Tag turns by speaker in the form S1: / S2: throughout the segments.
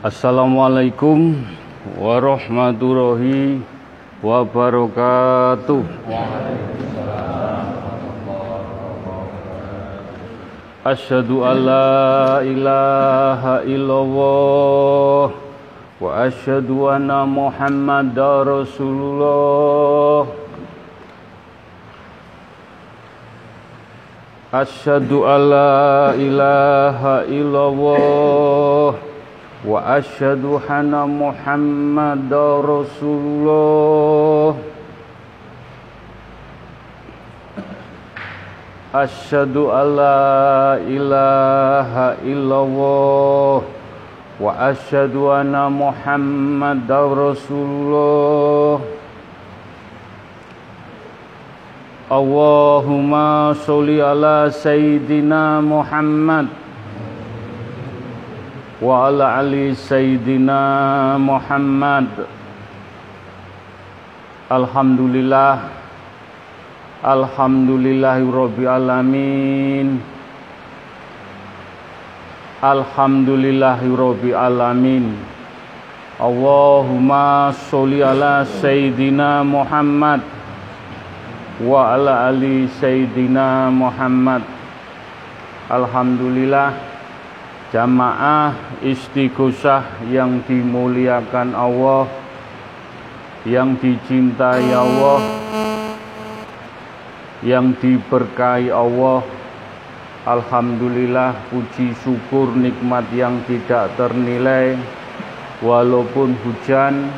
S1: Assalamualaikum warahmatullahi wabarakatuh. Asyhadu an la ilaha illallah wa asyhadu anna Muhammadar Rasulullah. Asyhadu an la ilaha illallah wa asyhadu anna Muhammadar Rasulullah. Asyhadu an la ilaha illallah wa asyhadu anna Muhammadar Rasulullah. Allahumma sholli ala wa ala ali sayyidina Muhammad. Alhamdulillah. Alhamdulillahi Rabbil Alamin. Alhamdulillahi Rabbil Alamin. Allahumma sholli ala Sayyidina Muhammad. Wa ala ali Sayyidina Muhammad. Alhamdulillah Jamaah istighosah yang dimuliakan Allah Yang dicintai Allah yang diberkahi Allah. Alhamdulillah puji syukur nikmat yang tidak ternilai. Walaupun hujan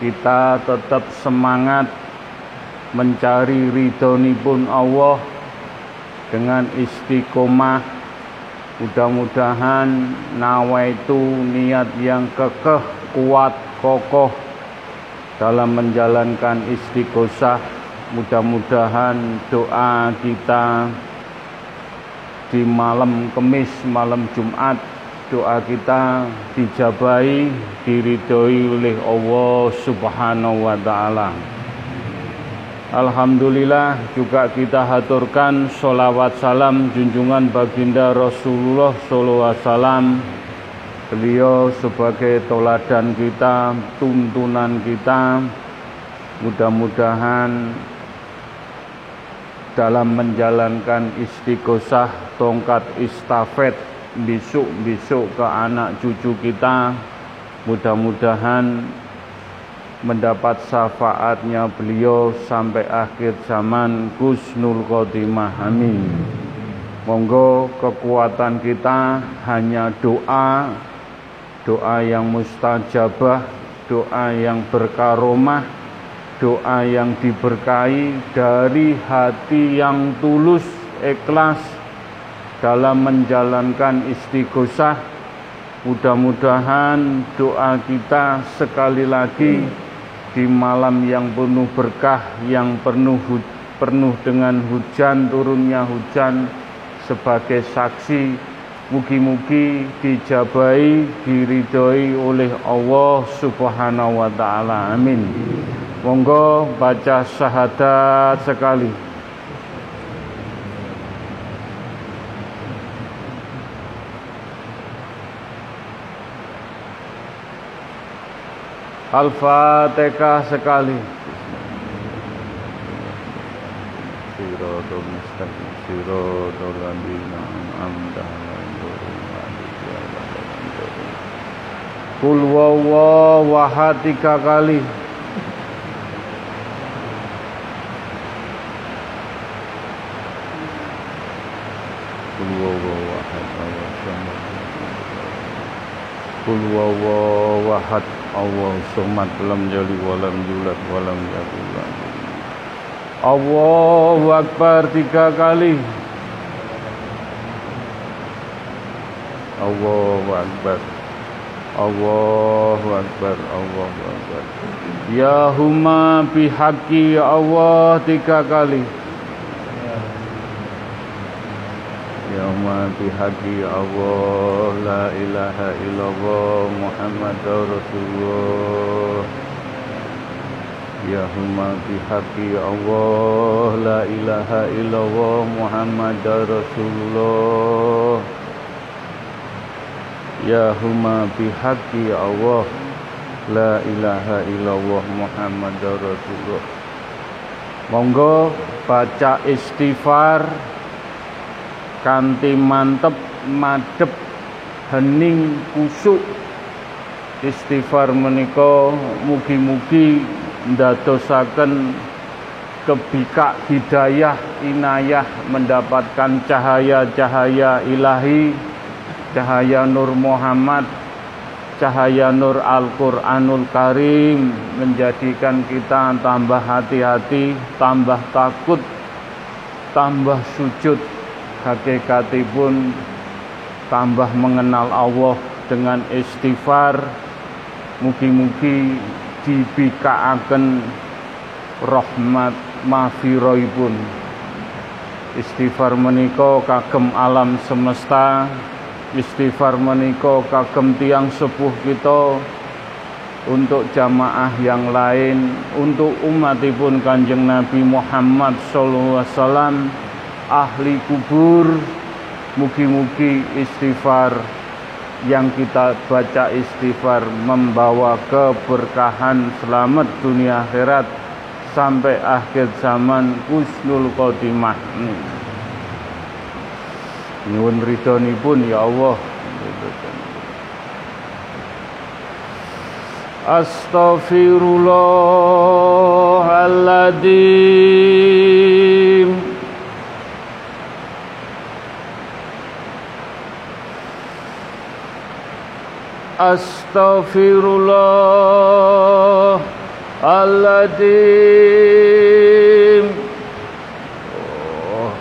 S1: kita tetap semangat mencari ridhonipun Allah dengan istiqomah mudah-mudahan nawaitu niat yang kekeh kuat kokoh dalam menjalankan istiqosah Mudah-mudahan doa kita di malam Kemis, malam Jumat, doa kita dijabai, diridhoi oleh Allah Subhanahu wa taala. Alhamdulillah juga kita haturkan sholawat salam junjungan baginda Rasulullah sallallahu alaihi wasallam. Beliau sebagai toladan kita, tuntunan kita. Mudah-mudahan dalam menjalankan istighosah tongkat istafet besok-besok ke anak cucu kita mudah-mudahan mendapat syafaatnya beliau sampai akhir zaman Gusnul Khotimah. Amin. Monggo kekuatan kita hanya doa doa yang mustajabah doa yang berkaromah doa yang diberkahi dari hati yang tulus ikhlas dalam menjalankan istighosah. Mudah-mudahan doa kita sekali lagi di malam yang penuh berkah yang penuh penuh dengan hujan turunnya hujan sebagai saksi mugi-mugi dijabai diridhoi oleh Allah Subhanahu wa taala amin Monggo baca syahadat sekali. Al-Fatihah sekali. Siratul mustaqim, siratul ladzina an'amta Kul wawaw wahad tiga kali. Kul wawaw wahad Allah somad lam jali walam yulad walam yakul Allahu Akbar tiga kali. Allahu Akbar. Allahu Akbar Allahu Akbar. Ya huma bihaqi Allah tiga kali Yawma bihaqi Allah La ilaha illallah Muhammad Rasulullah. Yahuma bihaqi Allah La ilaha illallah Muhammad Rasulullah. Ya huma bihaqi ya Allah La ilaha illallah Muhammad Rasulullah. Monggo baca istighfar Kanti mantep madep hening kusuk. Istighfar menika mugi-mugi ndadosaken kebika hidayah inayah mendapatkan cahaya-cahaya ilahi cahaya Nur Muhammad cahaya Nur Al-Quranul Karim menjadikan kita tambah hati-hati tambah takut tambah sujud hakikatipun tambah mengenal Allah dengan istighfar mugi-mugi dibikaaken rahmat mafiroipun istighfar menika kagem alam semesta istighfar menika kagem tiang sepuh kita. Untuk jamaah yang lain untuk umatipun Kanjeng Nabi Muhammad sallallahu ahli kubur mugi-mugi istighfar yang kita baca istighfar membawa keberkahan selamat dunia akhirat sampai akhir zaman kusnul khotimah. Nyuwun pun ya Allah. Astaghfirullahaladzim Astaghfirullahaladzim oh.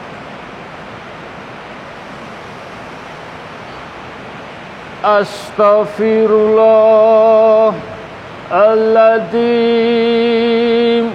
S1: Astaghfirullahaladzim Astaghfirullahaladzim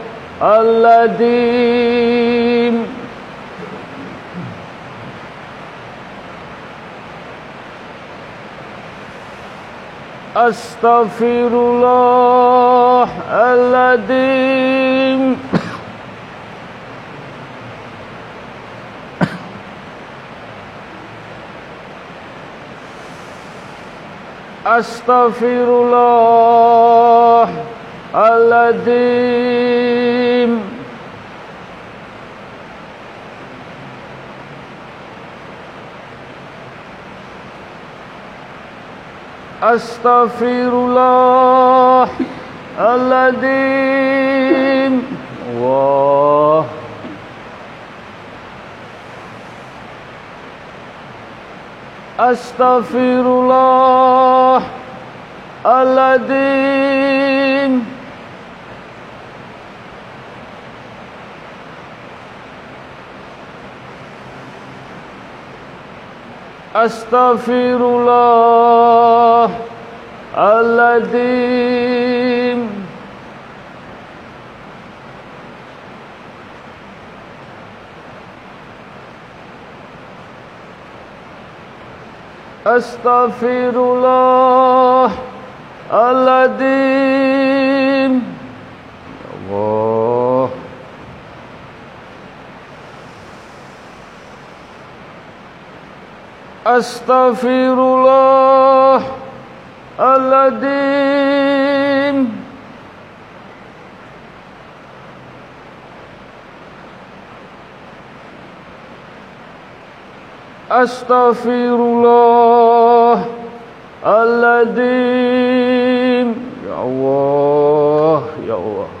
S1: الذي أستغفر الله الذي أستغفر الله الذي أستغفر الله الذين الله أستغفر الله الذين أستغفر الله الذي أستغفر الله الذي الله. أستغفر الله الذي أستغفر الله الذي يا الله يا الله.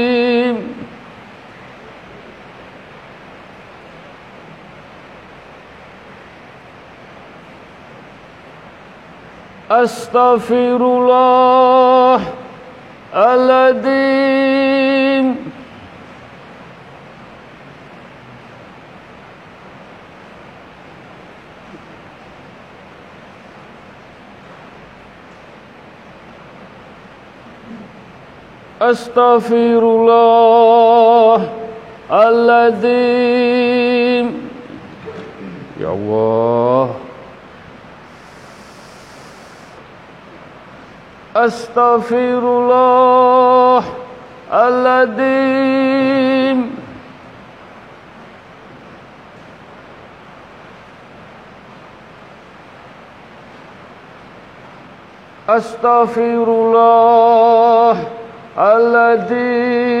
S1: أستغفر الله العظيم. أستغفر الله العظيم. يا الله. أستغفر الله العظيم. أستغفر الله العظيم.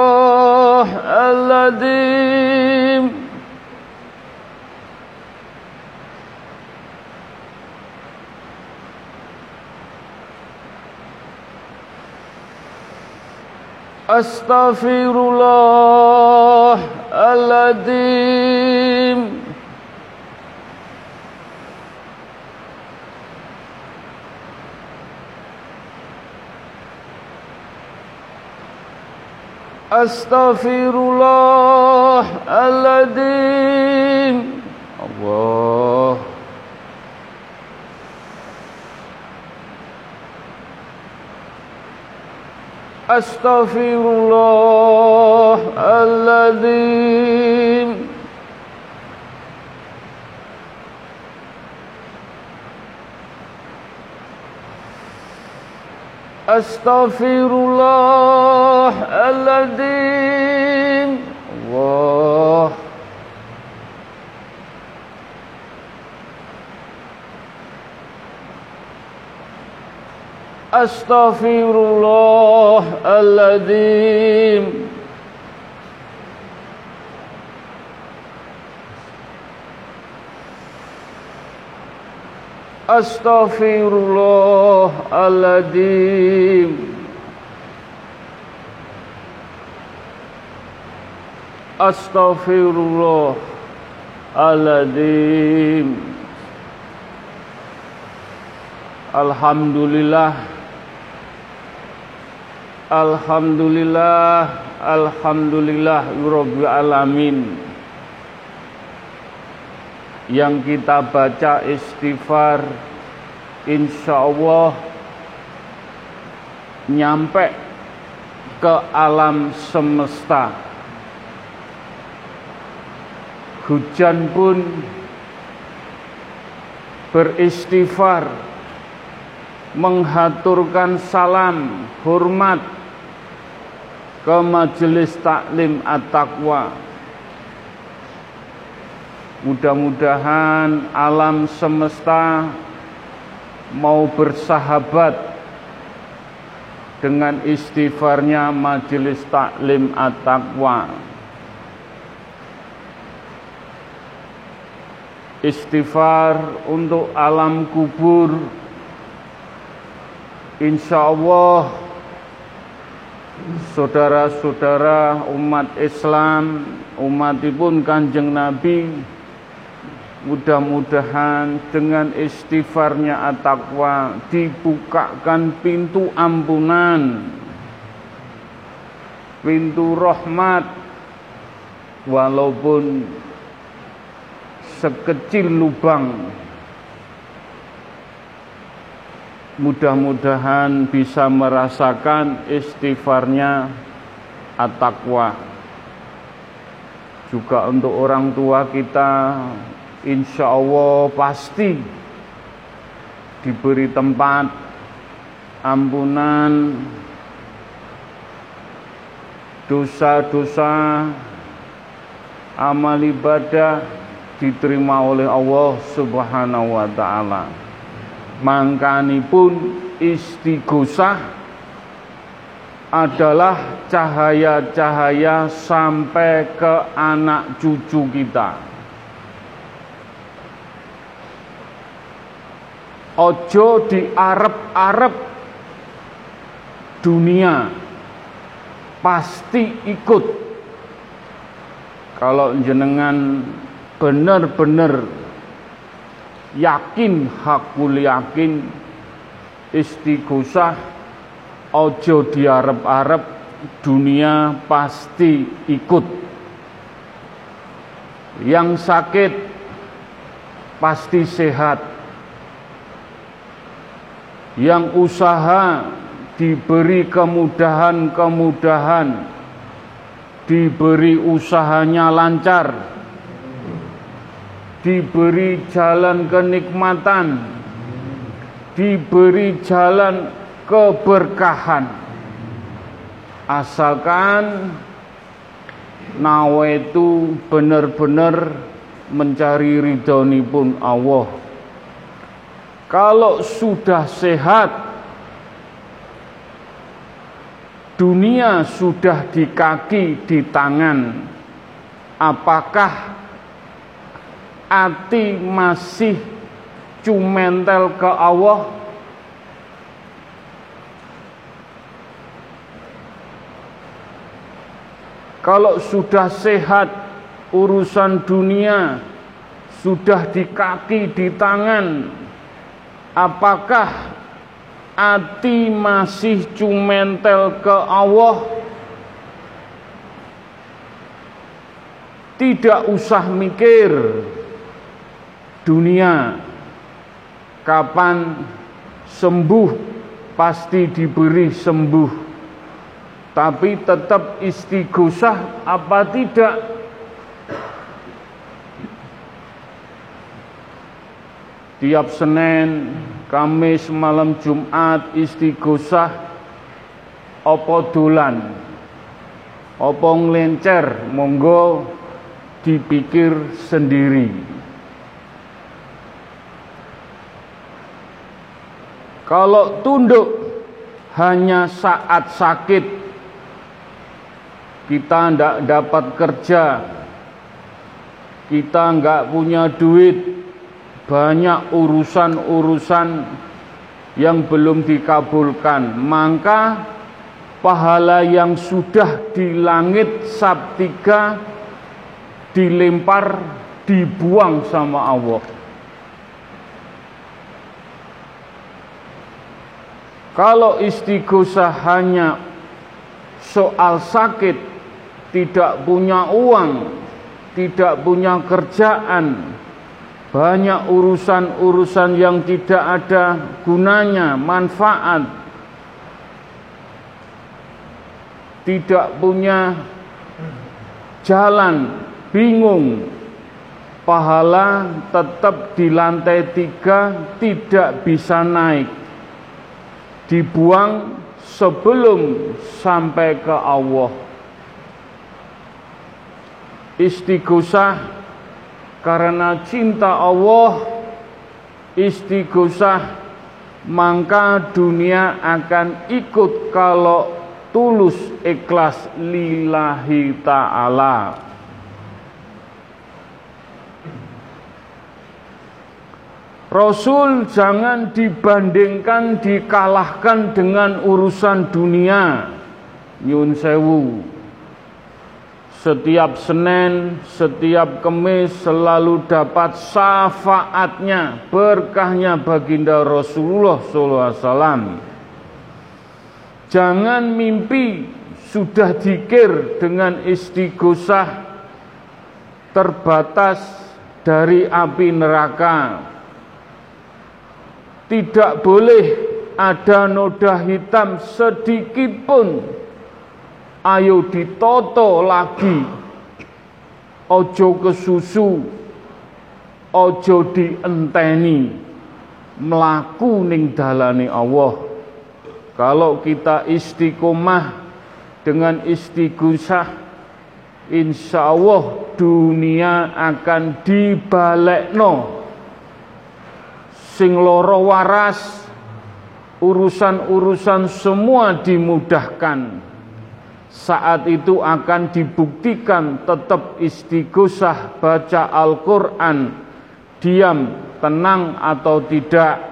S1: الله الذي أستغفر الله الذي أستغفر الله العظيم الله. أستغفر الله العظيم أستغفر الله العظيم الله. أستغفر الله العظيم Astaghfirullahaladzim Astaghfirullahaladzim Alhamdulillah. Alhamdulillah. Alhamdulillah Rabbil Alamin. Yang kita baca istighfar Insya Allah Nyampe ke alam semesta. Hujan pun beristighfar menghaturkan salam hormat ke majelis taklim at-taqwa mudah-mudahan alam semesta mau bersahabat dengan istighfarnya majelis taklim at-taqwa. Istighfar untuk alam kubur insya Allah saudara-saudara umat Islam, umatipun Kanjeng Nabi mudah-mudahan dengan istighfarnya at-taqwa dibukakan pintu ampunan pintu rahmat. Walaupun sekecil lubang mudah-mudahan bisa merasakan istighfarnya at-taqwa. Juga untuk orang tua kita insya Allah pasti diberi tempat ampunan dosa-dosa amal ibadah diterima oleh Allah Subhanahu wa taala mangkanipun istighosah adalah cahaya-cahaya sampai ke anak cucu kita. Ojo diarep-arep dunia. Pasti ikut. Kalau jenengan benar-benar yakin hakul yakin istighosah ojo diarep-arep dunia pasti ikut. Yang sakit pasti sehat yang usaha diberi kemudahan-kemudahan diberi usahanya lancar diberi jalan kenikmatan, diberi jalan keberkahan. Asalkan nawa itu benar-benar mencari ridhoni pun Allah. Kalau sudah sehat, dunia sudah di kaki, di tangan, apakah ati masih cumentel ke Allah? Kalau sudah sehat urusan dunia sudah di kaki di tangan apakah ati masih cumentel ke Allah? Tidak usah mikir dunia kapan sembuh pasti diberi sembuh. Tapi tetap istighosah apa tidak tiap Senin Kamis malam Jumat istighosah opo dolan? Opo nglencer? Monggo dipikir sendiri. Kalau tunduk hanya saat sakit kita tidak dapat kerja, kita nggak punya duit, banyak urusan-urusan yang belum dikabulkan, maka pahala yang sudah di langit sabtiga dilempar, dibuang sama Allah. Kalau istighosah hanya soal sakit, tidak punya uang, tidak punya kerjaan, banyak urusan-urusan yang tidak ada gunanya, manfaat, tidak punya jalan, bingung, pahala tetap di lantai tiga tidak bisa naik. Dibuang sebelum sampai ke Allah. Istighosah karena cinta Allah, istighosah maka dunia akan ikut kalau tulus ikhlas lillahi ta'ala. Rasul jangan dibandingkan dikalahkan dengan urusan dunia. nyun sewu setiap Senin, setiap Kemis selalu dapat syafaatnya, berkahnya baginda Rasulullah SAW. Jangan mimpi sudah dikir dengan istighosah terbatas dari api neraka. Tidak boleh ada noda hitam sedikit pun ayo ditoto lagi. Ojo kesusu. Ojo dienteni. Melaku ning dalane Allah. Kalau kita istiqomah dengan istighosah insya Allah dunia akan dibalekno. Sing loro waras urusan-urusan semua dimudahkan saat itu akan dibuktikan tetap istighosah baca Al-Quran. Diam, tenang atau tidak.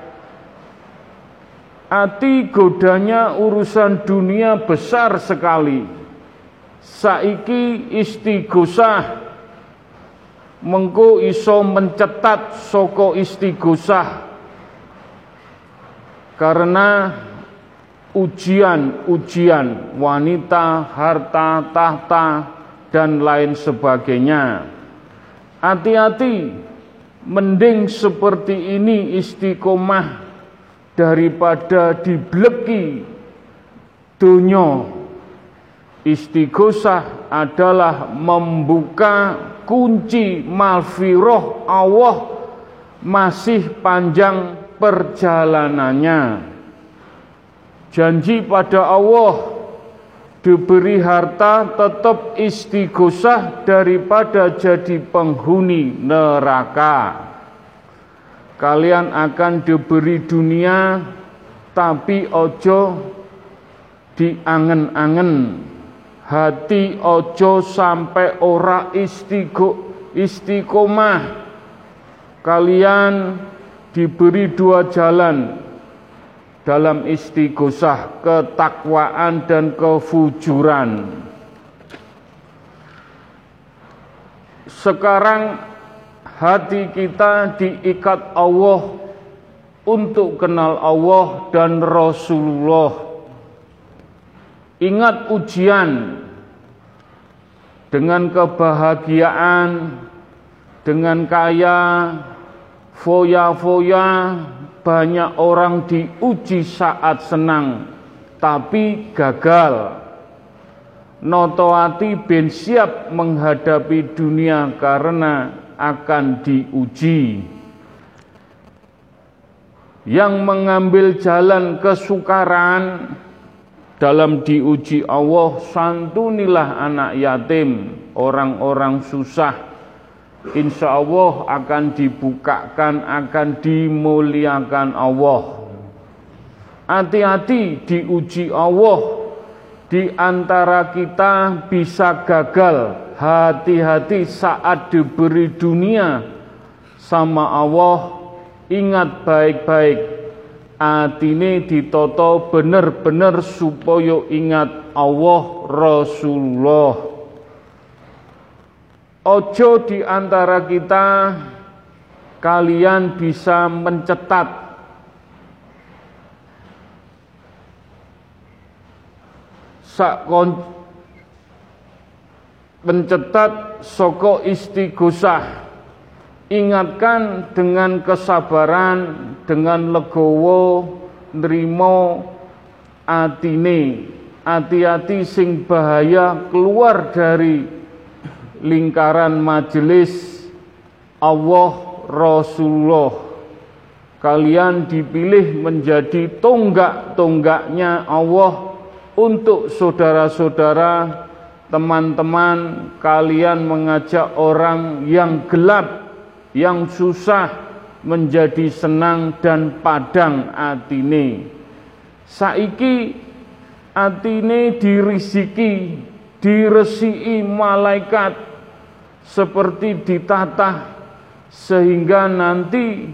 S1: Hati godanya urusan dunia besar sekali. Saiki istighosah Mengko iso mencetat soko istighosah Karena ujian-ujian wanita, harta, tahta, dan lain sebagainya. Hati-hati, mending seperti ini istiqomah daripada dibleki dunia. Istighosah adalah membuka kunci malfiroh Allah masih panjang perjalanannya janji pada Allah diberi harta tetap istighosah daripada jadi penghuni neraka. Kalian akan diberi dunia tapi ojo diangen-angen. Hati ojo sampai ora istigo istiqomah. Kalian diberi dua jalan dalam istighosah, ketakwaan dan kefujuran. Sekarang hati kita diikat Allah untuk kenal Allah dan Rasulullah. Ingat ujian dengan kebahagiaan, dengan kaya, foya-foya, banyak orang diuji saat senang tapi gagal. Notoati ben siap menghadapi dunia karena akan diuji. Yang mengambil jalan kesukaran dalam diuji Allah, santunilah anak yatim, orang-orang susah, insya Allah akan dibukakan, akan dimuliakan Allah. Hati-hati diuji Allah. Di antara kita bisa gagal. Hati-hati saat diberi dunia sama Allah. Ingat baik-baik. Atine ditoto bener-bener supaya ingat Allah Rasulullah Ojo di antara kita kalian bisa mencetat. Sakon mencetat soko istighosah ingatkan dengan kesabaran dengan legowo nerimo atine. Hati-hati sing bahaya keluar dari lingkaran majelis Allah Rasulullah. Kalian dipilih menjadi tonggak-tonggaknya Allah untuk saudara-saudara teman-teman kalian mengajak orang yang gelap yang susah menjadi senang dan padang atine saiki atine dirisiki diresiki malaikat seperti ditata sehingga nanti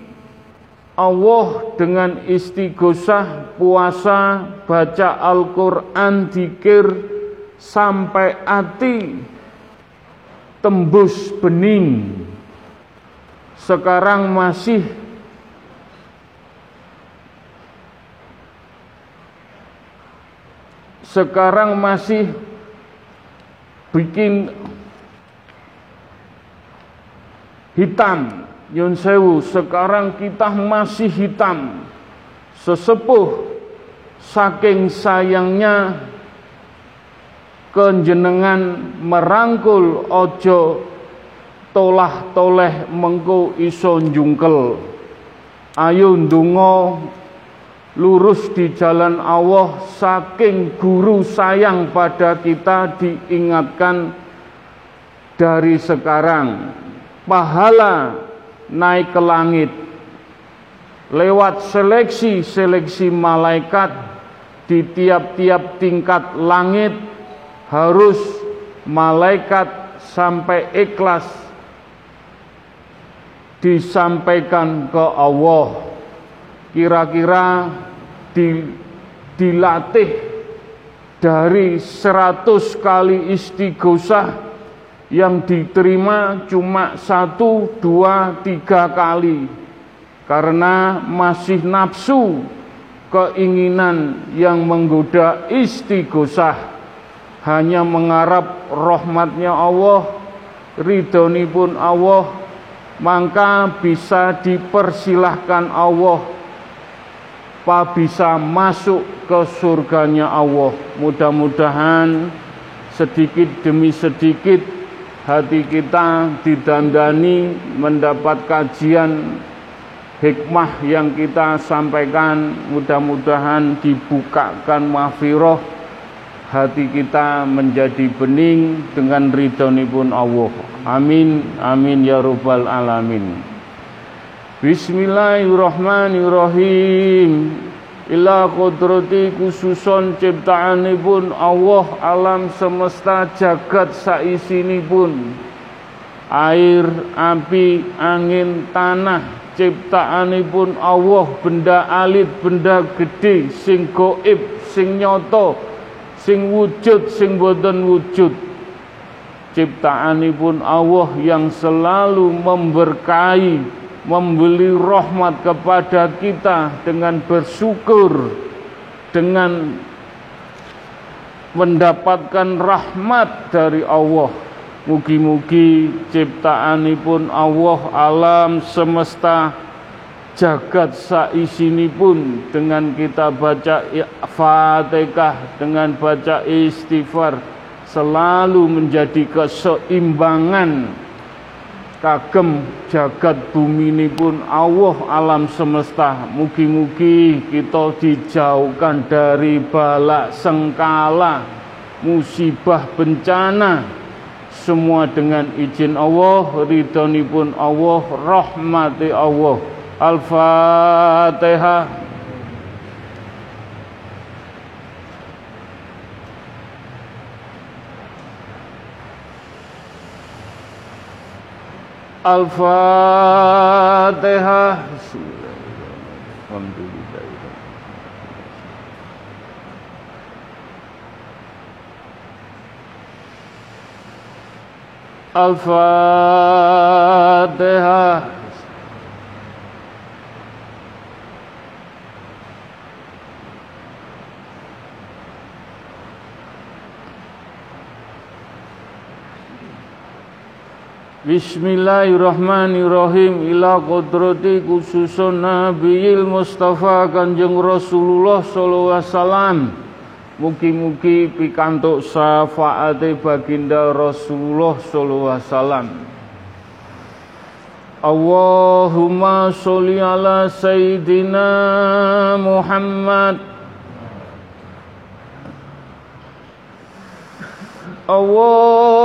S1: Allah dengan istighosah, puasa, baca Al-Quran, dikir, sampai ati tembus bening. Sekarang masih sekarang masih bikin hitam. Yun sewu sekarang kita masih hitam. Sesepuh saking sayangnya kenjenengan merangkul ojo tolah toleh mengko iso jungkel ayo ndonga lurus di jalan Allah saking guru sayang pada kita diingatkan dari sekarang. Pahala naik ke langit. Lewat seleksi-seleksi malaikat di tiap-tiap tingkat langit harus malaikat sampai ikhlas disampaikan ke Allah kira-kira di, dilatih dari seratus kali istighosah yang diterima cuma satu, dua, tiga kali. Karena masih nafsu keinginan yang menggoda istighosah. Hanya mengharap rahmatnya Allah ridhoni pun Allah maka bisa dipersilahkan Allah bisa masuk ke surganya Allah mudah-mudahan sedikit demi sedikit hati kita didandani mendapat kajian hikmah yang kita sampaikan mudah-mudahan dibukakan mahfiroh hati kita menjadi bening dengan ridhonipun Allah. Amin amin ya rabbal alamin. Bismillahirrahmanirrahim. Ila kodrati khususon ciptaanipun Allah alam semesta jagat saisinipun air, api, angin, tanah ciptaanipun Allah benda alit, benda gede sing goib, sing nyoto sing wujud sing boten wujud ciptaanipun Allah yang selalu memberkahi membeli rahmat kepada kita dengan bersyukur dengan mendapatkan rahmat dari Allah. Mugi-mugi ciptaanipun Allah alam semesta jagat pun dengan kita baca Fatihah dengan baca istighfar selalu menjadi keseimbangan kagem jagat bumi ini pun Allah alam semesta. Mugi-mugi kita dijauhkan dari balak sengkala musibah bencana. Semua dengan izin Allah ridhonipun Allah rahmati Allah. Al-Fatihah. Al-Fatihah. Alhamdulillah. Al-Fatihah. Bismillahirrahmanirrahim. Ila kodrati khususun Nabiil Mustafa Kanjeng Rasulullah sallallahu alaihi wasallam. Mugi-mugi pikantuk syafaate baginda Rasulullah sallallahu alaihi wasallam. Allahumma sholli ala sayyidina Muhammad. Allahumma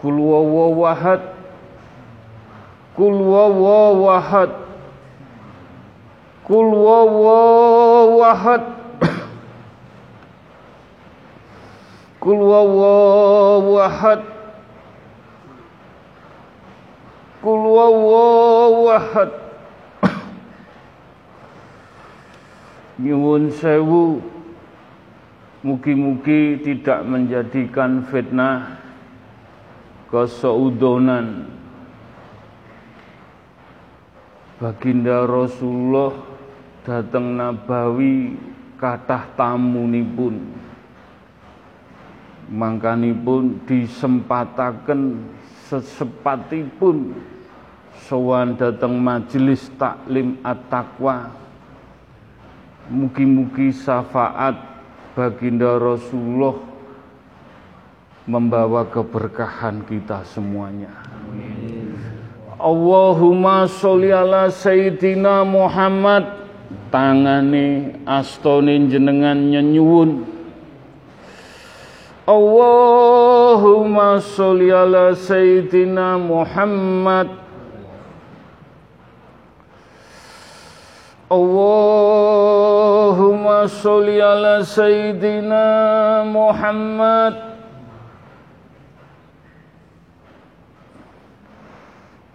S1: Kul wawawahad Kul wawawahad Kul wawawahad Kul wawawahad Kul wawawahad Nyuwun sewu. Mugi-mugi tidak menjadikan fitnah kesaudonan. Baginda Rasulullah datang Nabawi kathah tamunipun. Mangkanipun disempataken sesepatipun. Sowan dateng majelis taklim at-taqwa. Mugi-mugi syafaat baginda Rasulullah membawa keberkahan kita semuanya. Allahumma sholli ala sayyidina Muhammad. Tangane astone jenengan nyenyuwun Allahumma sholli ala sayyidina Muhammad. Allahumma sholli ala sayyidina Muhammad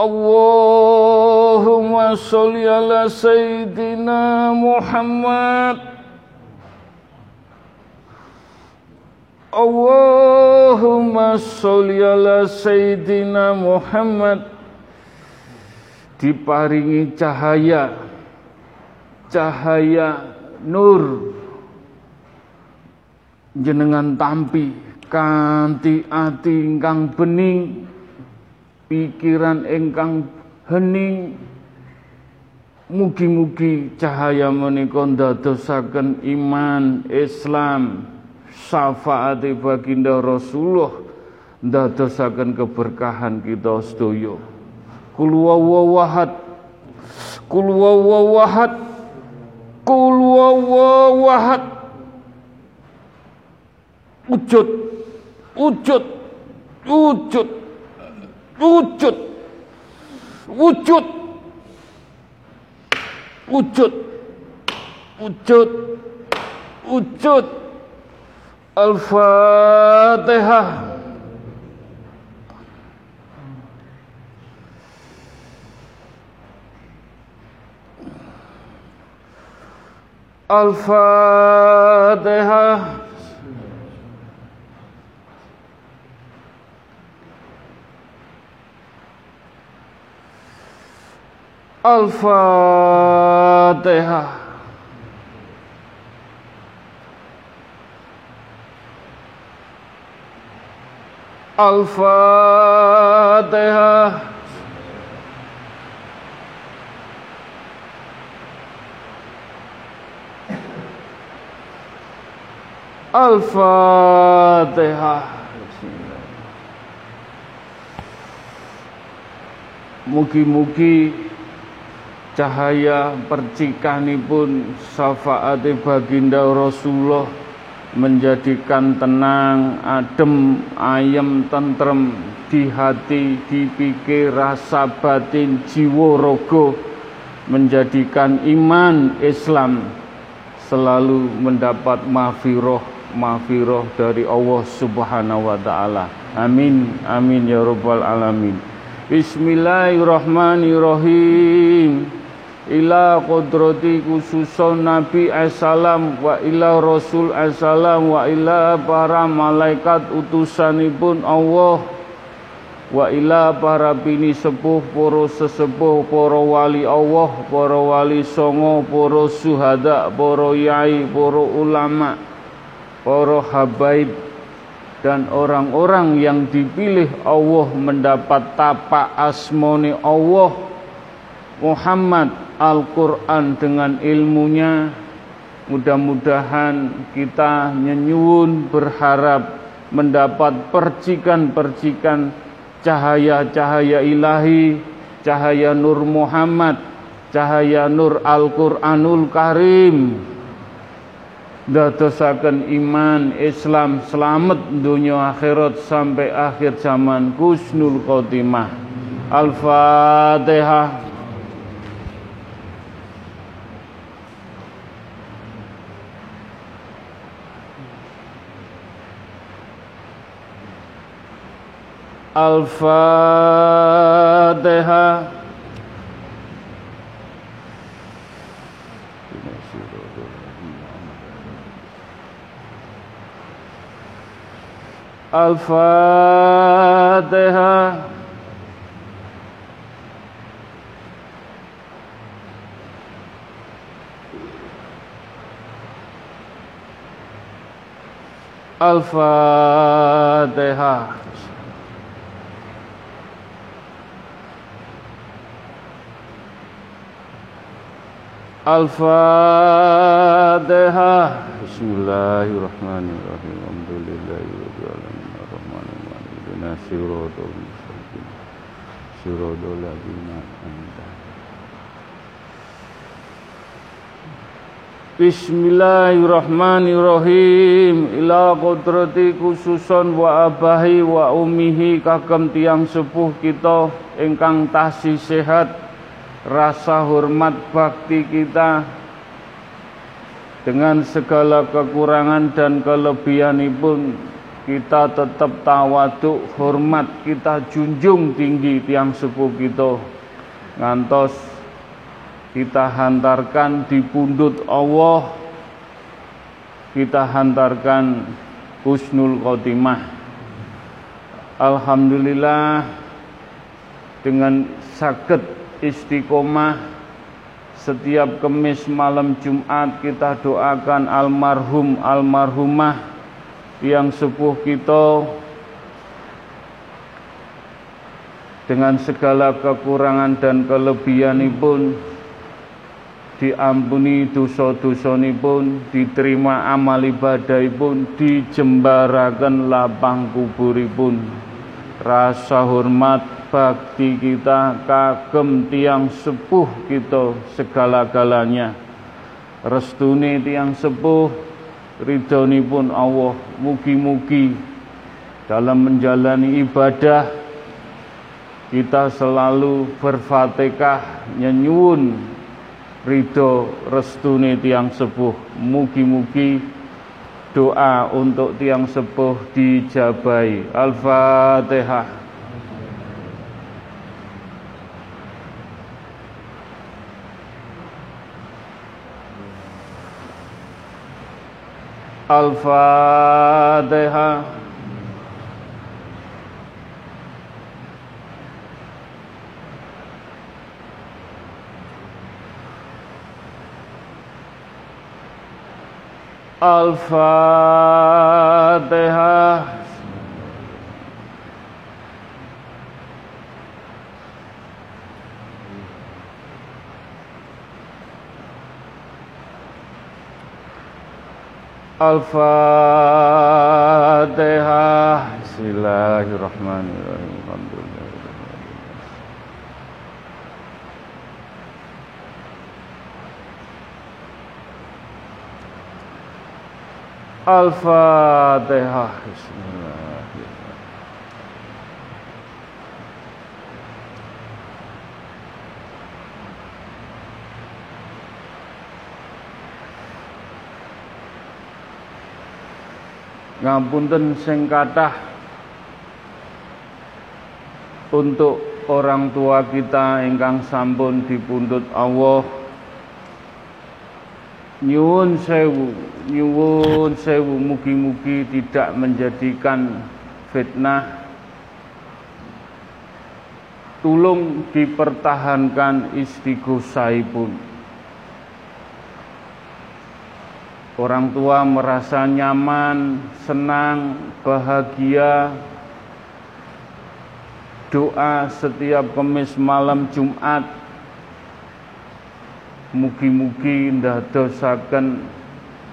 S1: Allahumma sholli ala Sayyidina Muhammad. Diparingi cahaya cahaya nur. Jenengan tampi kanthi ati ingkang bening pikiran ingkang hening. Mugi-mugi cahaya menika ndadosaken iman Islam syafaat baginda Rasulullah ndadosaken keberkahan kita sedaya. Kul wawahad kul wawahad kul wawahad wujud. Wujud. Wujud wujud wujud wujud wujud wujud الفاتحة الفاتحة Al-Fatihah. Al-Fatihah. Al-Fatihah. Mugi-mugi cahaya percikanipun syafaati baginda Rasulullah menjadikan tenang, adem, ayem, tentrem di hati, di pikir, rasa batin, jiwa, rogo menjadikan iman Islam selalu mendapat mafiroh mafiroh dari Allah Subhanahu wa taala. Amin. Amin ya rabbal alamin. Bismillahirrahmanirrahim ila qudrati khususon Nabi Assalam wa ila Rasul Assalam wa ila para malaikat utusanipun Allah wa ila para bini sepuh para sesepuh para wali Allah para wali songo para suhada para yai para ulama para habaib dan orang-orang yang dipilih Allah mendapat tapak asmoni Allah Muhammad Al-Quran dengan ilmunya Mudah-mudahan kita nyenyun berharap mendapat percikan-percikan cahaya-cahaya ilahi Cahaya Nur Muhammad Cahaya Nur Al-Quranul Karim. Dadosaken iman Islam selamat dunia akhirat sampai akhir zaman Kusnul Khotimah. Al-Fatihah Al-Fatihah Al-Fatihah Al-Fatihah Al-Fatihah Bismillahirrahmanirrahim. Alhamdulillahirabbil alamin arrahmanir rahim Ihdinas siratal mustaqim Siratal Bismillahirrahmanirrahim. Ila qudrati khususon wa abahi wa umihi kagem tiang sepuh kita ingkang tasih sehat rasa hormat bakti kita dengan segala kekurangan dan kelebihan pun kita tetap tawaduk hormat kita junjung tinggi tiang sepuh kita. Ngantos kita hantarkan di pundut Allah kita hantarkan husnul khotimah. Alhamdulillah dengan sakit istiqomah. Setiap kemis malam Jumat kita doakan almarhum almarhumah yang sepuh kita dengan segala kekurangan dan kelebihan pun diampuni dosa-dosa pun diterima amal ibadah pun dijembarakan lapang kuburipun. Rasa hormat bakti kita kagem tiang sepuh kita segala-galanya. Restuni tiang sepuh ridhoni pun Allah mugi-mugi dalam menjalani ibadah kita selalu berfatihah nyenyun ridho restuni tiang sepuh. Mugi-mugi doa untuk tiang sepuh dijabai al-fatihah الفاتحہ۔ الفاتحہ۔ Al-Fatihah Al-Fatihah Al-Fatihah Bismillahirrahmanirrahim. Alhamdulillah Al-Fatihah Bismillahirrahmanirrahim ngapunten sing kathah untuk orang tua kita ingkang sampun dipundhut Allah. Nyuwun sewu nyuwun sewu. Mugi-mugi tidak menjadikan fitnah. Tulung dipertahankan istighosahipun Orang tua merasa nyaman, senang, bahagia. Doa setiap kemis malam Jumat. Mugi-mugi ndadosaken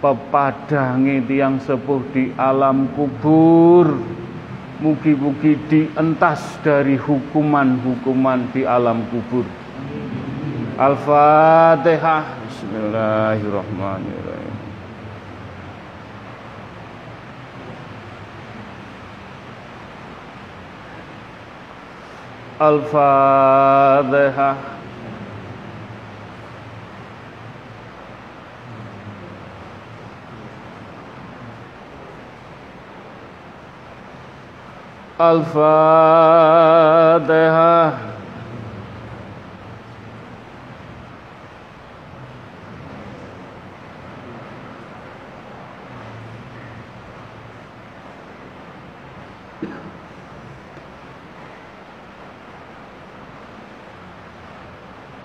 S1: pepadangi tiang sepuh di alam kubur. Mugi-mugi dientas dari hukuman-hukuman di alam kubur. Al-Fatihah. Bismillahirrahmanirrahim Al-Fatihah Al-Fatihah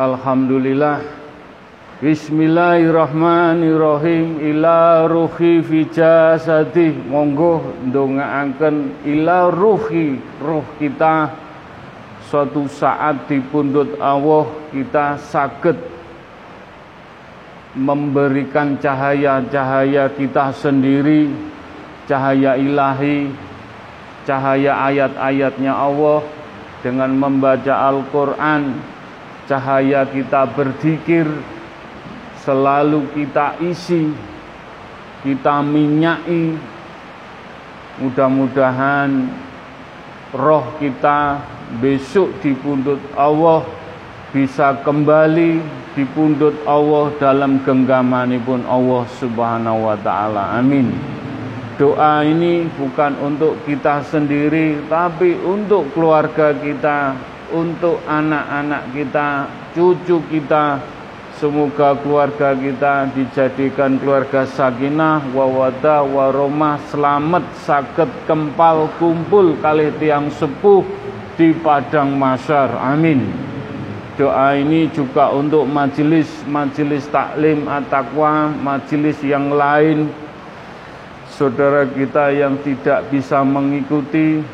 S1: Alhamdulillah. Bismillahirrahmanirrahim. Ila ruhi fi jasadi monggo ndongaaken ila ruhi roh kita. Suatu saat dipundhut Allah kita saged memberikan cahaya-cahaya kita sendiri cahaya ilahi cahaya ayat-ayatnya Allah dengan membaca Al-Qur'an cahaya kita berzikir selalu kita isi kita minyai mudah-mudahan roh kita besok dipundut Allah bisa kembali dipundut Allah dalam genggamanipun Allah Subhanahu wa taala. Amin. Doa ini bukan untuk kita sendiri tapi untuk keluarga kita, untuk anak-anak kita, cucu kita. Semoga keluarga kita dijadikan keluarga sakinah, wawada, waromah, selamat, sakit, kempal, kumpul kali tiang sepuh di padang masyar. Amin. Doa ini juga untuk majelis-majelis taklim at-taqwa, majelis yang lain, saudara kita yang tidak bisa mengikuti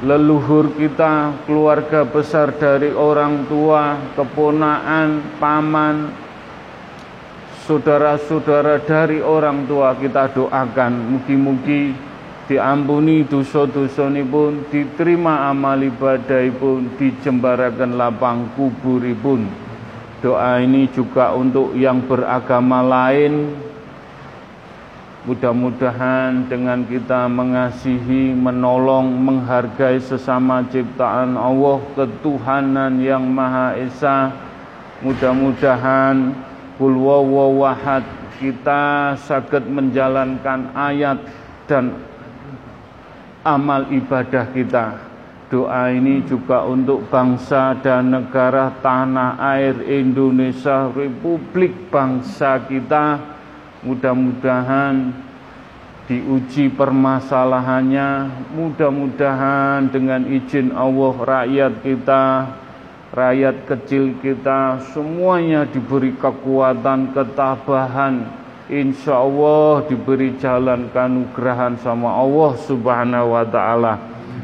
S1: leluhur kita, keluarga besar dari orang tua, keponaan, paman, saudara-saudara dari orang tua kita doakan. Mugi-mugi diampuni dosa-dosa pun diterima amal ibadah pun dijembarakan lapang kuburipun. Doa ini juga untuk yang beragama lain Mudah-mudahan dengan kita mengasihi, menolong, menghargai sesama ciptaan Allah, ketuhanan yang Maha Esa. Mudah-mudahan wahad kita sakit menjalankan ayat dan amal ibadah kita. Doa ini juga untuk bangsa dan negara tanah air Indonesia, Republik bangsa kita Mudah-mudahan diuji permasalahannya, mudah-mudahan dengan izin Allah rakyat kita, rakyat kecil kita semuanya diberi kekuatan, ketabahan, insya Allah diberi jalan kanugrahan sama Allah subhanahu wa ta'ala.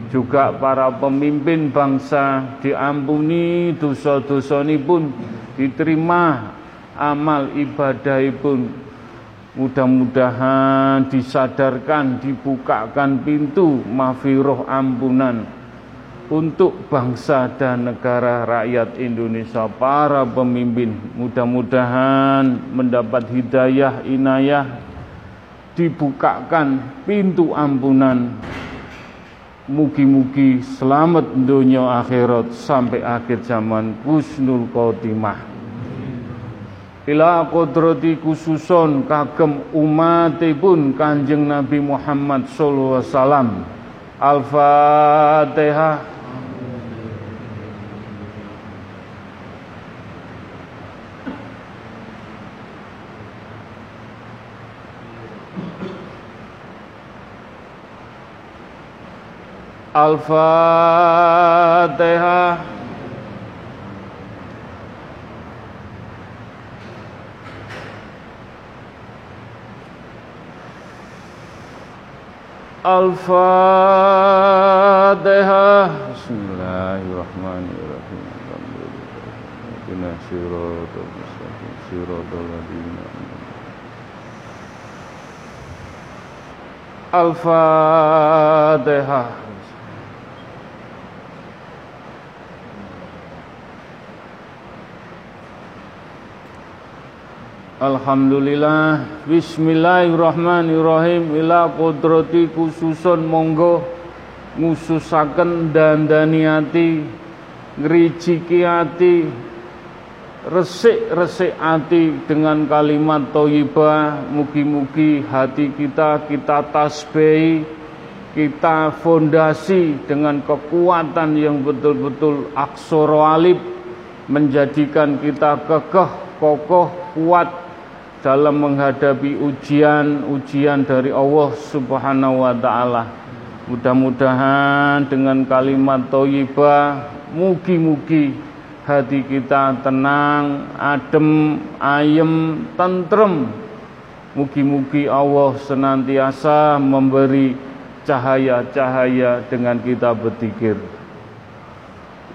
S1: Juga para pemimpin bangsa diampuni dosa-dosa pun diterima amal ibadah pun Mudah-mudahan disadarkan, dibukakan pintu mafiroh ampunan untuk bangsa dan negara rakyat Indonesia, para pemimpin. Mudah-mudahan mendapat hidayah, inayah, dibukakan pintu ampunan. Mugi-mugi selamat dunia akhirat sampai akhir zaman husnul khotimah ila kodrati khususon kagem umatipun Kanjeng Nabi Muhammad sallallahu alaihi wasallam. Al-Fatihah. Al-Fatihah Al-Fatihah Bismillahirrahmanirrahim. Al-Fatihah Alhamdulillah Bismillahirrahmanirrahim. Ila kodrati khususun monggo Ngususaken dandani hati Ngerijiki hati Resik-resik hati Dengan kalimat toyibah Mugi-mugi hati kita Kita tasbih Kita fondasi Dengan kekuatan yang betul-betul Aksoro alif Menjadikan kita kekeh Kokoh kuat dalam menghadapi ujian-ujian dari Allah Subhanahu wa taala. Mudah-mudahan dengan kalimat thayyibah mugi-mugi hati kita tenang, adem, ayem, tentrem. Mugi-mugi Allah senantiasa memberi cahaya-cahaya dengan kita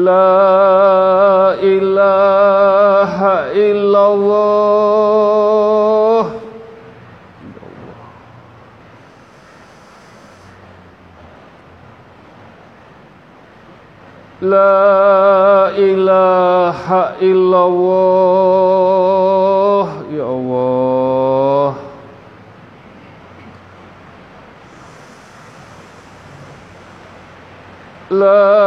S1: La ilaha illallah. La ilaha illallah. Ya Allah. La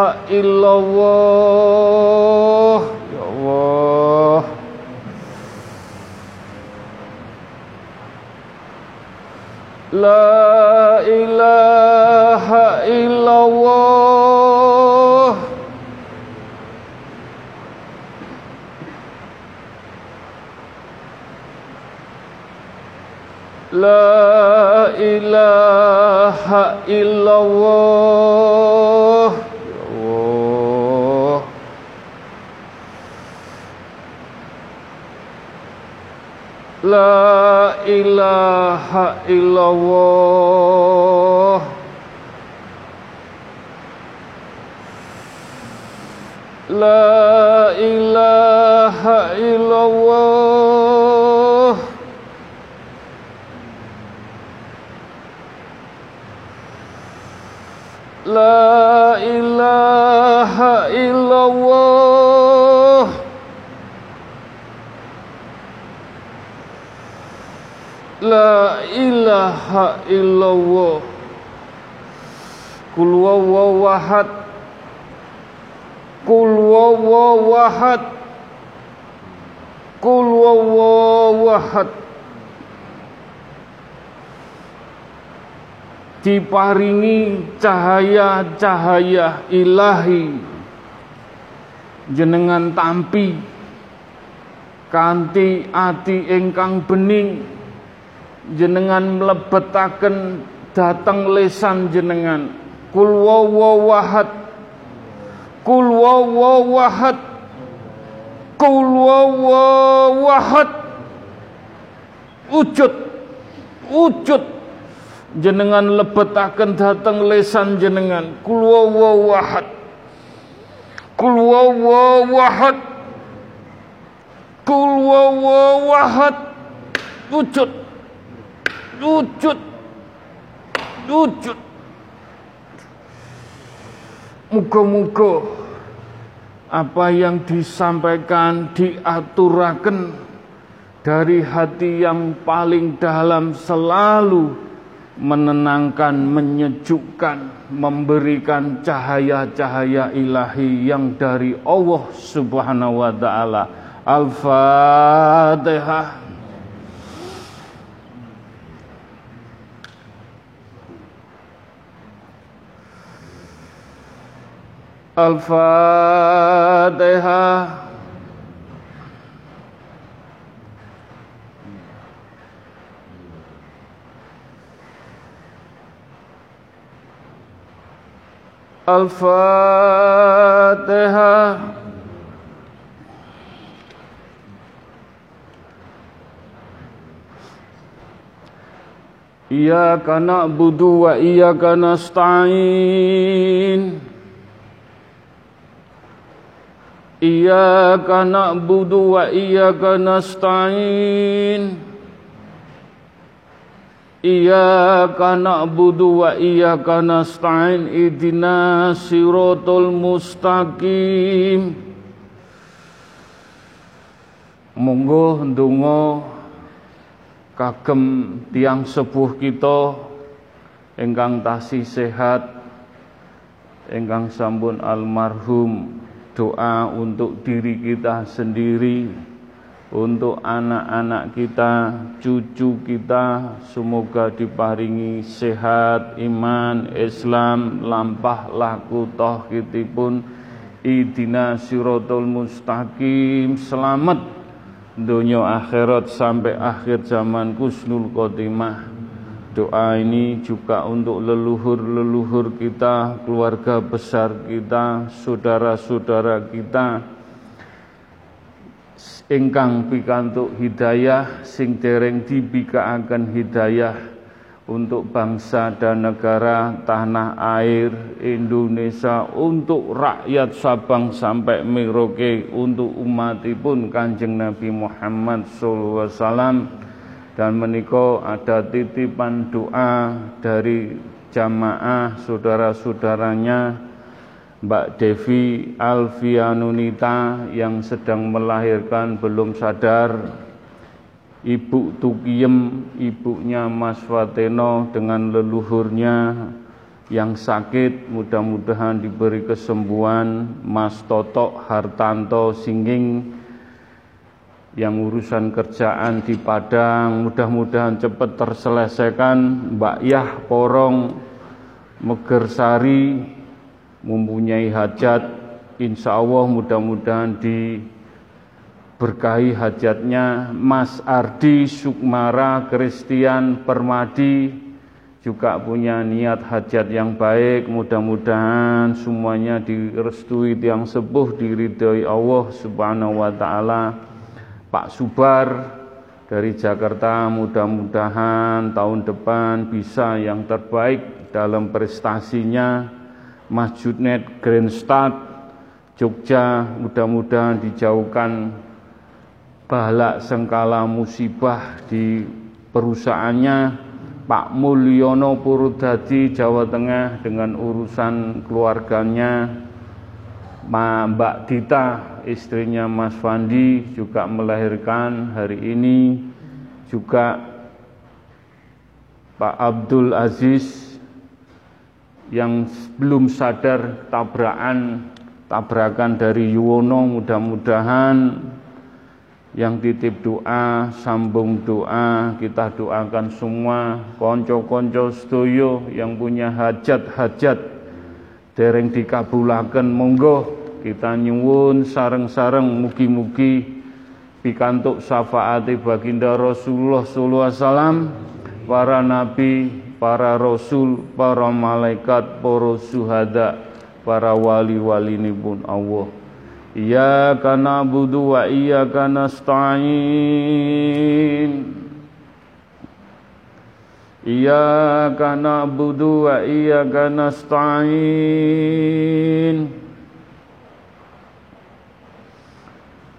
S1: ilaha illallah. Ya Allah. La إله إلا الله wawawahad Kul wawawahad Kul wawawahad Diparingi cahaya-cahaya ilahi. Jenengan tampi. Kanti ati ingkang bening. Jenengan mlebetaken datang lesan jenengan kul wawahad kul wawahad kul wawahad wujud. Wujud. Jenengan lebetaken datang lesan jenengan. Kul wawahad kul wawahad kul wawahad wujud. Wujud. Wujud muga-muga apa yang disampaikan diaturakan dari hati yang paling dalam selalu menenangkan, menyejukkan, memberikan cahaya-cahaya ilahi yang dari Allah Subhanahu wa taala. Al-Fatihah. الفاتحة الفاتحة إياك نعبد وإياك نستعين Wa iyyaka nasta'in. Iyyaka na'budu wa iyyaka nasta'in. Idina siratal mustaqim. Monggo ndonga kagem tiang sepuh kita ingkang tasih sehat ingkang sampun almarhum doa untuk diri kita sendiri, untuk anak-anak kita, cucu kita, semoga diparingi sehat, iman, Islam, lampah laku tohkitipun, idina sirotol mustaqim, selamat dunia akhirat sampai akhir zaman kusnul khotimah. Doa ini juga untuk leluhur-leluhur kita, keluarga besar kita, saudara-saudara kita. Ingkang pikantuk hidayah sing dereng dibikaaken hidayah untuk bangsa dan negara tanah air Indonesia untuk rakyat Sabang sampai Merauke untuk umatipun Kanjeng Nabi Muhammad wasallam dan meniko ada titipan doa dari jamaah saudara-saudaranya Mbak Devi Alfianunita yang sedang melahirkan belum sadar. Ibu Tukiem, ibunya Mas Fateno dengan leluhurnya yang sakit mudah-mudahan diberi kesembuhan. Mas Toto Hartanto Singging yang urusan kerjaan di Padang mudah-mudahan cepat terselesaikan. Mbak Yah Porong Megersari mempunyai hajat. Insya Allah mudah-mudahan diberkahi hajatnya. Mas Ardi Sukmara Kristian Permadi juga punya niat hajat yang baik. Mudah-mudahan semuanya direstui tiang sepuh diridhoi Allah Subhanahu wa taala Pak Subar dari Jakarta mudah-mudahan tahun depan bisa yang terbaik dalam prestasinya. Mas Judnet Grandstad Jogja mudah-mudahan dijauhkan balak sengkala musibah di perusahaannya. Pak Mulyono Purudadi Jawa Tengah dengan urusan keluarganya Mbak Dita istrinya Mas Fandi juga melahirkan hari ini. Juga Pak Abdul Aziz yang belum sadar tabrakan tabrakan dari Yuwono mudah-mudahan yang titip doa, sambung doa, kita doakan semua konco-konco stoyo yang punya hajat-hajat dereng dikabulaken. Monggo kita nyuwun sareng-sareng mugi-mugi pikantuk syafaati baginda Rasulullah sallallahu alaihi wasallam para nabi para rasul para malaikat para suhada para wali-wali pun Allah. Iyyaka na'budu wa iyyaka nasta'in. Iyyaka na'budu wa iyyaka nasta'in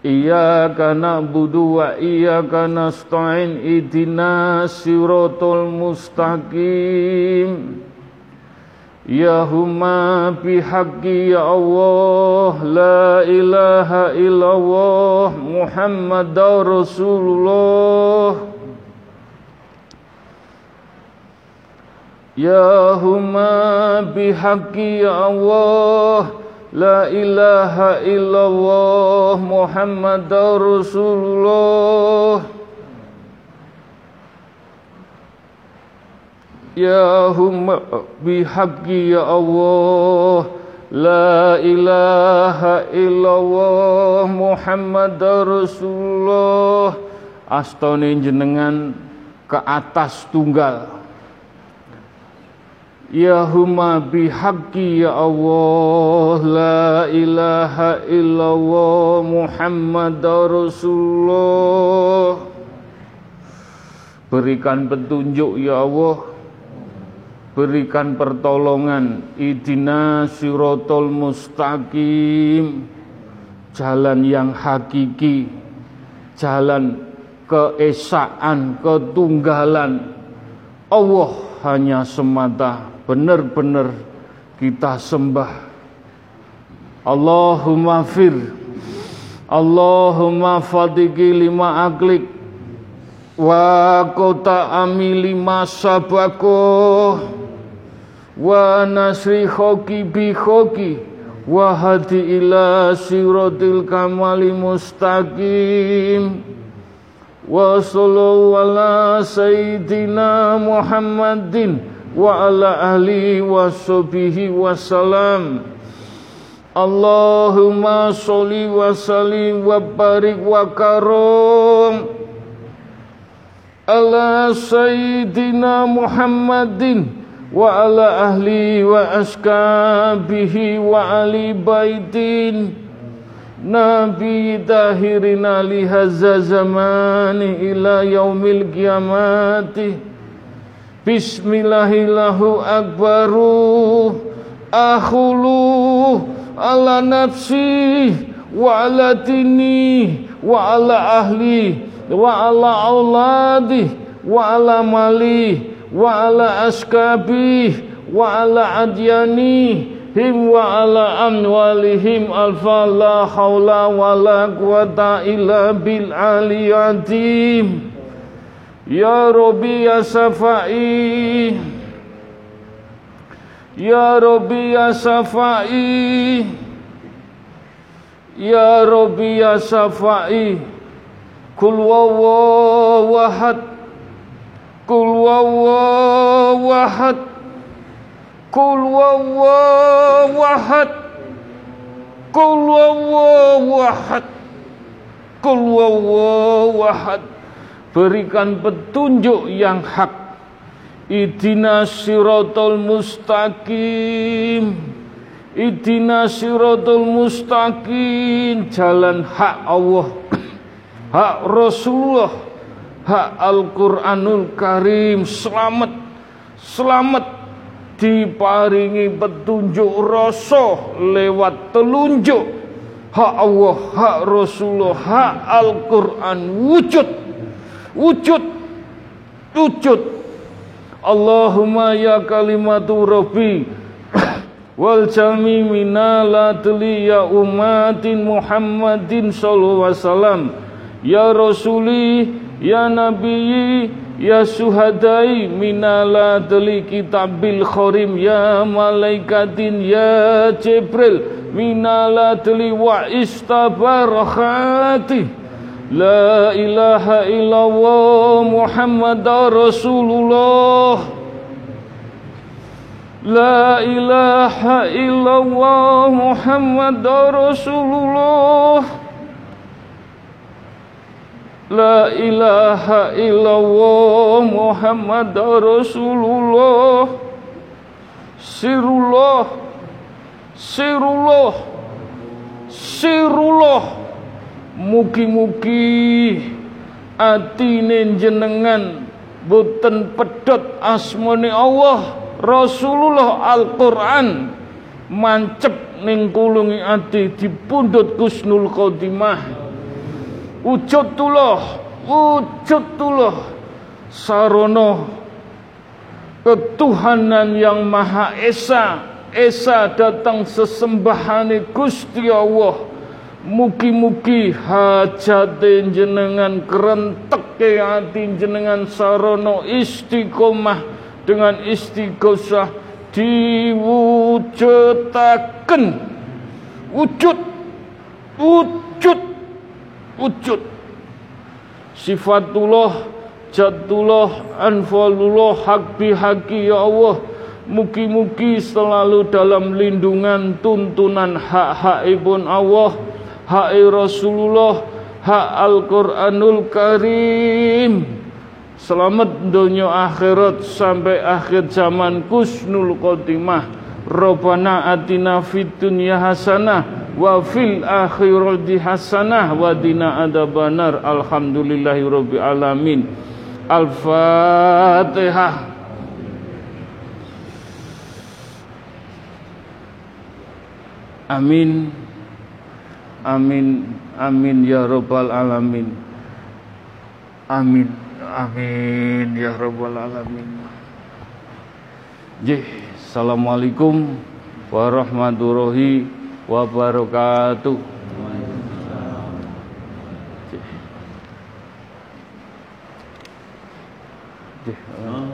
S1: Iyyaka na'budu wa iyyaka nasta'in ihdinas siratal mustaqim. Ya huma ya Allah la ilaha illallah Muhammadar Rasulullah. Ya huma ya Allah La ilaha illallah Muhammad Rasulullah. Ya humma bihaqqi ya Allah. La ilaha illallah Muhammad Rasulullah. Astone jenengan ke atas tunggal Ya huma bihaqqi ya Allah La ilaha illallah Muhammad Rasulullah. Berikan petunjuk ya Allah. Berikan pertolongan. Idina sirotol mustaqim. Jalan yang hakiki. Jalan keesaan, ketunggalan. Allah hanya semata benar-benar kita sembah. Allahumma fir Allahumma fadiki lima aklik wa kota ami lima sabako wa nasri khoki bi khoki wa hadi ila siratil kamali mustaqim wa sallallahu ala sayyidina Muhammadin wa ala ahli wa sahbihi wa salam. Allahumma sholli wa sallim wa barik wa karom. Ala sayyidina Muhammadin wa ala ahli wa askabihi wa ali baitin. Nabi dahirina lihaza zamani ila yaumil kiamati Bismillahillahu akbaru Akhulu ala nafsi Wa ala dini Wa ala ahli Wa ala auladi Wa ala mali Wa ala askabi Wa ala adyani Him wa ala amwalihim alfa la hawla wa la quwata illa bil aliyatim Ya Rabbi Ya Safai Ya Rabbi Ya Safai Ya Rabbi Ya Safai Kul wawawahad Kul wawawahad Kul wawawahad Kul wawawahad Kul wawawahad berikan petunjuk yang hak. Idina siratul mustaqim. Idina siratul mustaqim. Jalan hak Allah. Hak Rasulullah. Hak Al-Quranul Karim. Selamat. Selamat Diparingi petunjuk rasa Lewat telunjuk. Hak Allah, hak Rasulullah, hak Al-Quran Wujud Wujud. Wujud. Allahumma ya kalimatu rabbi. Wal jami minalatli ya umatin Muhammadin sallallahu alaihi wasallam. Ya rasuli ya nabi ya suhadai minalatli kitabil khorim ya malaikatin ya jibril. Minalatli wa istabarakati La ilaha illallah Muhammad Rasulullah. La ilaha illallah Muhammad Rasulullah. La ilaha illallah Muhammad Rasulullah. Sirullah. Sirullah. Sirullah Mugi-mugi atine jenengan boten pedot asmane Allah Rasulullah Al-Qur'an. Mancep ning kulungi ati dipundhut Kusnul Khotimah. Wujudullah wujudullah sarono ketuhanan yang maha esa esa datang sesembahane Gusti Allah Mugi-mugi hajate jenengan kerenteke ati jenengan sarono istiqomah dengan istighosah diwujudaken. Wujud wujud wujud. Sifatullah jatullah anfalullah hak bihaki ya Allah. Mugi-mugi selalu dalam lindungan tuntunan hak-hak ibun Allah hak Rasulullah, hak Al-Quranul Karim. Selamat dunia akhirat sampai akhir zaman kusnul khotimah. Rabbana atina fid dunya hasanah wa fil akhirati hasanah wa dina adabanar. Alhamdulillahi rabbil alamin. Al-Fatihah. Amin. Amin amin ya rabbal alamin. Amin amin ya rabbal alamin. Jih, Assalamualaikum warahmatullahi wabarakatuh. Jih. Salamullah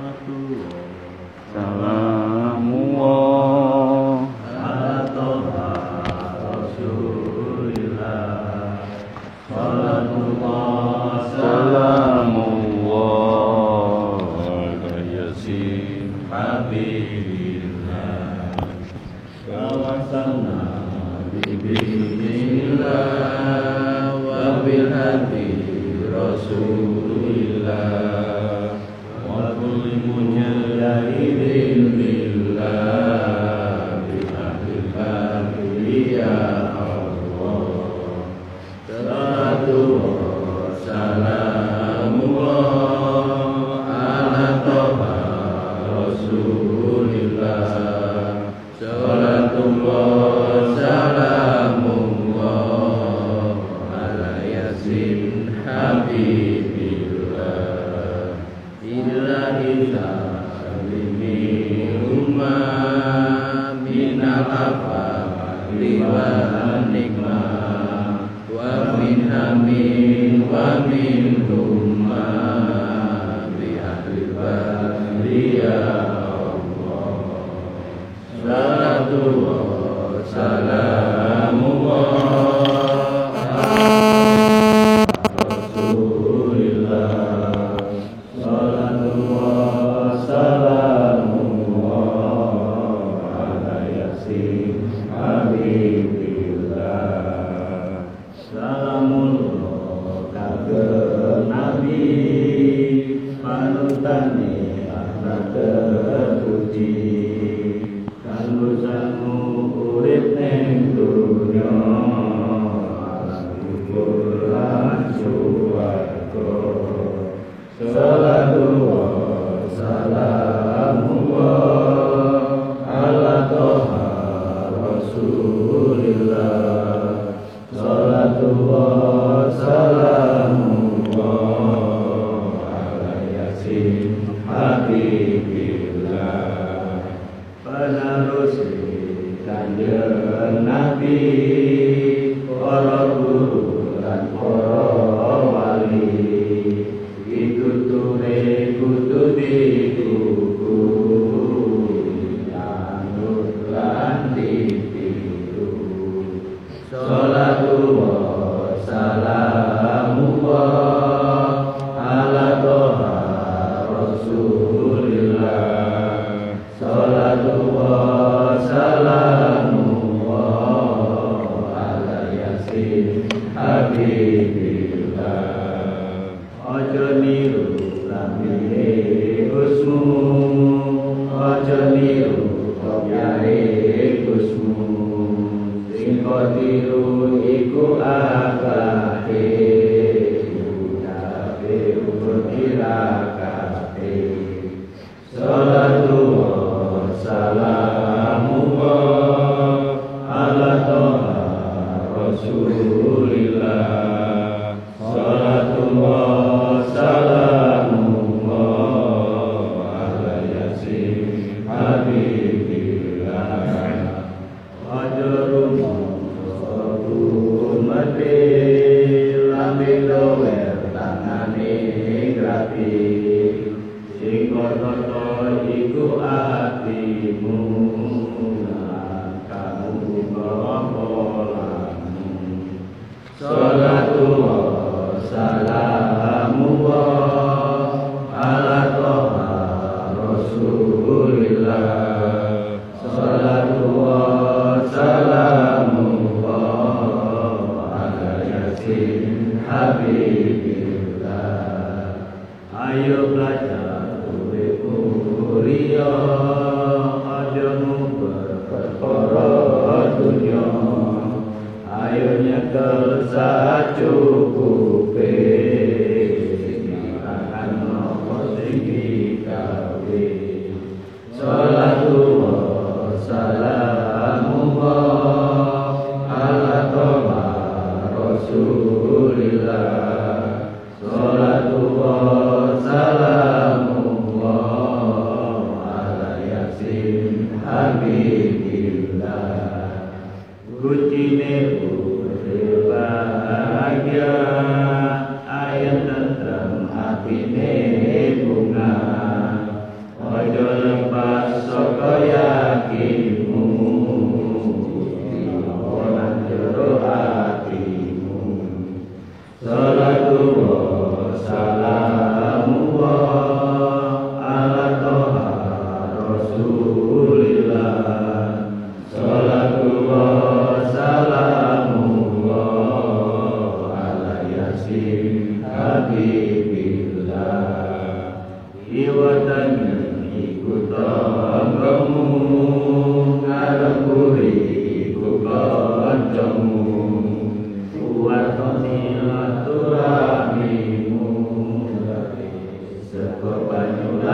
S2: Salatullah salamu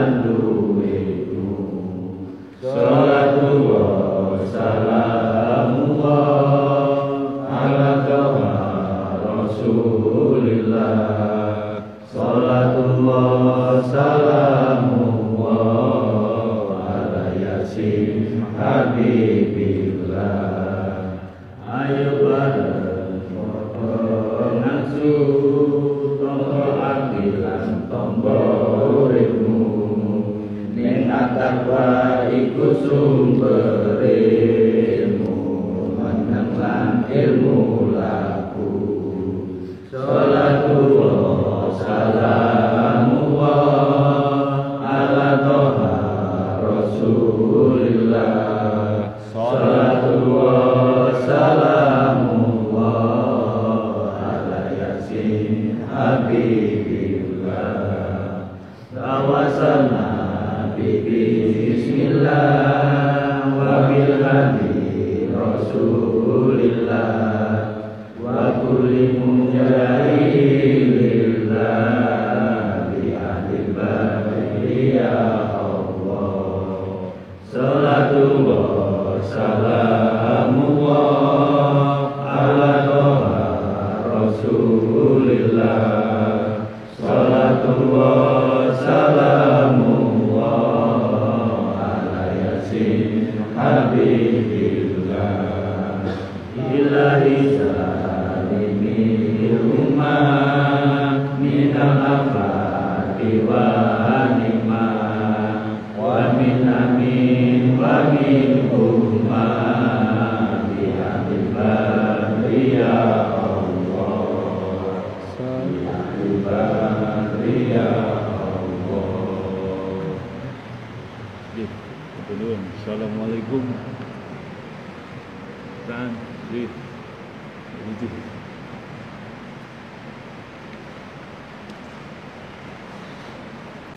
S2: Hallelujah.